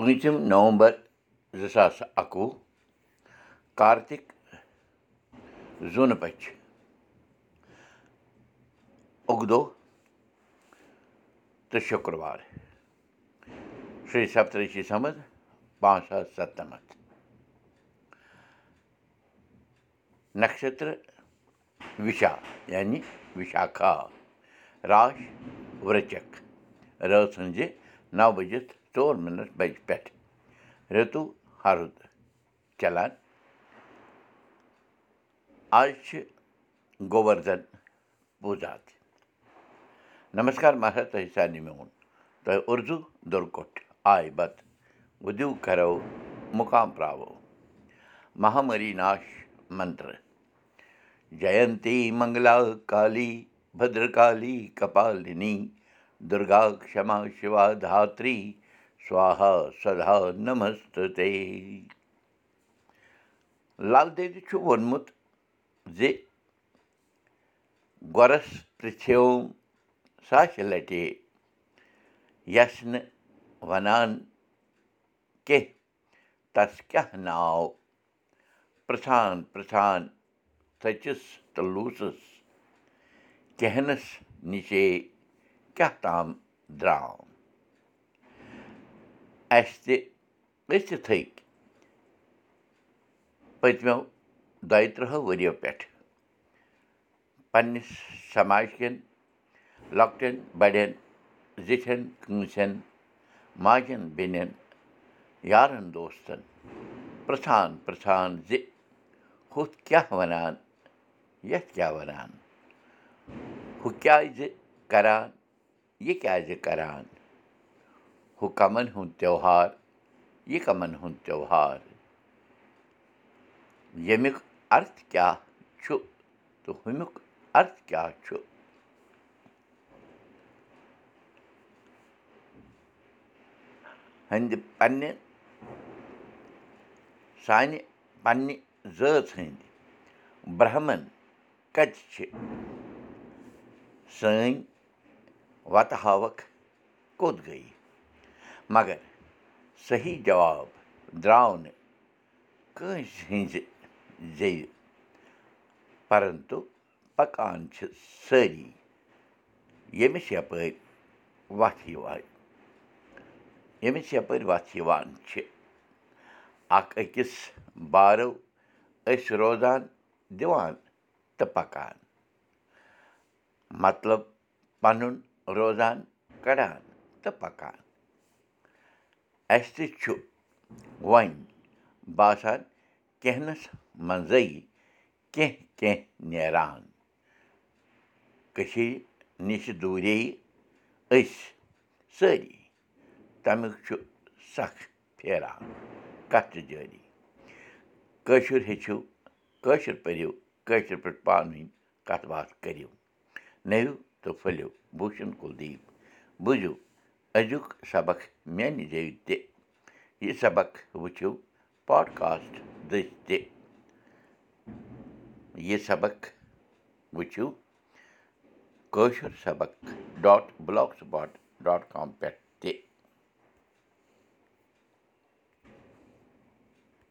پٲنٛژِم نومبر زٕ ساس اَکوُہ کارتِک زوٗنہٕ پٔچھ اُگدو تہٕ شُکروار شرٛی سپترشی سَمد پانٛژھ ساس سَتنَمَتھ نَشتر وِشا یعنی وِشاکھا راش وچک رٲژ سٕنٛزِ نَو بٔجِتھ ژور مِنٹ بَجہِ پٮ۪ٹھ رِتُو ہرُد چلان آز چھِ گووَردھن پوٗزا تہِ نمسکار مہراج تۄہہِ سارنٕے میون اُردو دُرکُٹھ آے بتہٕ وُدِو کَرو مُقام پرٛاوو مہامری ناش منتر جینتی منٛگلا کالی بدرکالی کپالِنی دُرگا کما شِوا دھتری سوہا سدا نمستتے لل دیدِ چھُ ووٚنمُت زِ گۄرَس پرٛژھیوم ساسہِ لَٹے یَس نہٕ وَنان کیٚنٛہہ تَس کیٛاہ ناو پِرٛژھان پِرٛژھان کیٛاہ تام درٛاو اَسہِ تہِ تھٔکۍ پٔتمیو دۄیہِ تٕرٛہو ؤرِیو پٮ۪ٹھ پنٛنِس سماج کٮ۪ن لۄکٹٮ۪ن بَڑٮ۪ن زِٹھٮ۪ن کٲنٛسٮ۪ن ماجٮ۪ن بیٚنٮ۪ن یارَن دوستَن پِرٛژھان پِرٛژھان زِ ہُتھ کیٛاہ وَنان یَتھ کیٛاہ وَنان ہُہ کیٛازِ کَران یہِ کیٛازِ کَران ہُہ کَمَن ہُنٛد تہوار یہِ کَمَن ہُنٛد تہوار ییٚمیُک اَرتھ کیٛاہ چھُ تہٕ ہُمیُک اَرتھ کیٛاہ چھُ ہٕنٛدِ پنٛنہِ سانہِ پنٛنہِ زٲژ ہٕنٛدۍ برٛہمَن کَتہِ چھِ سٲنۍ وَتہٕ ہاوکھ کوٚت گٔے مگر صحیح جواب درٛاو نہٕ کٲنٛسہِ ہِنٛزِ زیٚیہِ پَرَنتُو پَکان چھِ سٲری ییٚمِس یَپٲرۍ وَتھ یِوان ییٚمِس یَپٲرۍ وَتھ یِوان چھِ اَکھ أکِس بارو أسۍ روزان دِوان تہٕ پَکان مطلب پَنُن روزان کَڑان تہٕ پَکان اَسہِ تہِ چھُ وۄنۍ باسان کیٚنٛہہ نَس منٛزٕے کیٚنٛہہ کیٚنٛہہ نیران کٔشیٖرِ نِشہِ دوٗرے أسۍ سٲری تَمیُک چھُ سَکھ پھیران کَتھٕ جٲری کٲشُر ہیٚچھِو کٲشُر پٔرِو کٲشِر پٲٹھۍ پانہٕ ؤنۍ کَتھ باتھ کٔرِو نٔوِو تہٕ پھٔلِو بوٗشَن کُلدیٖپ بوٗزِو أزیُک سبق میٛانہِ جایہِ تہِ یہِ سبق وٕچھِو پاڈکاسٹ دٔسۍ تہِ یہِ سبق وٕچھِو کٲشُر سبق ڈاٹ بٕلاک ڈاٹ کام پٮ۪ٹھ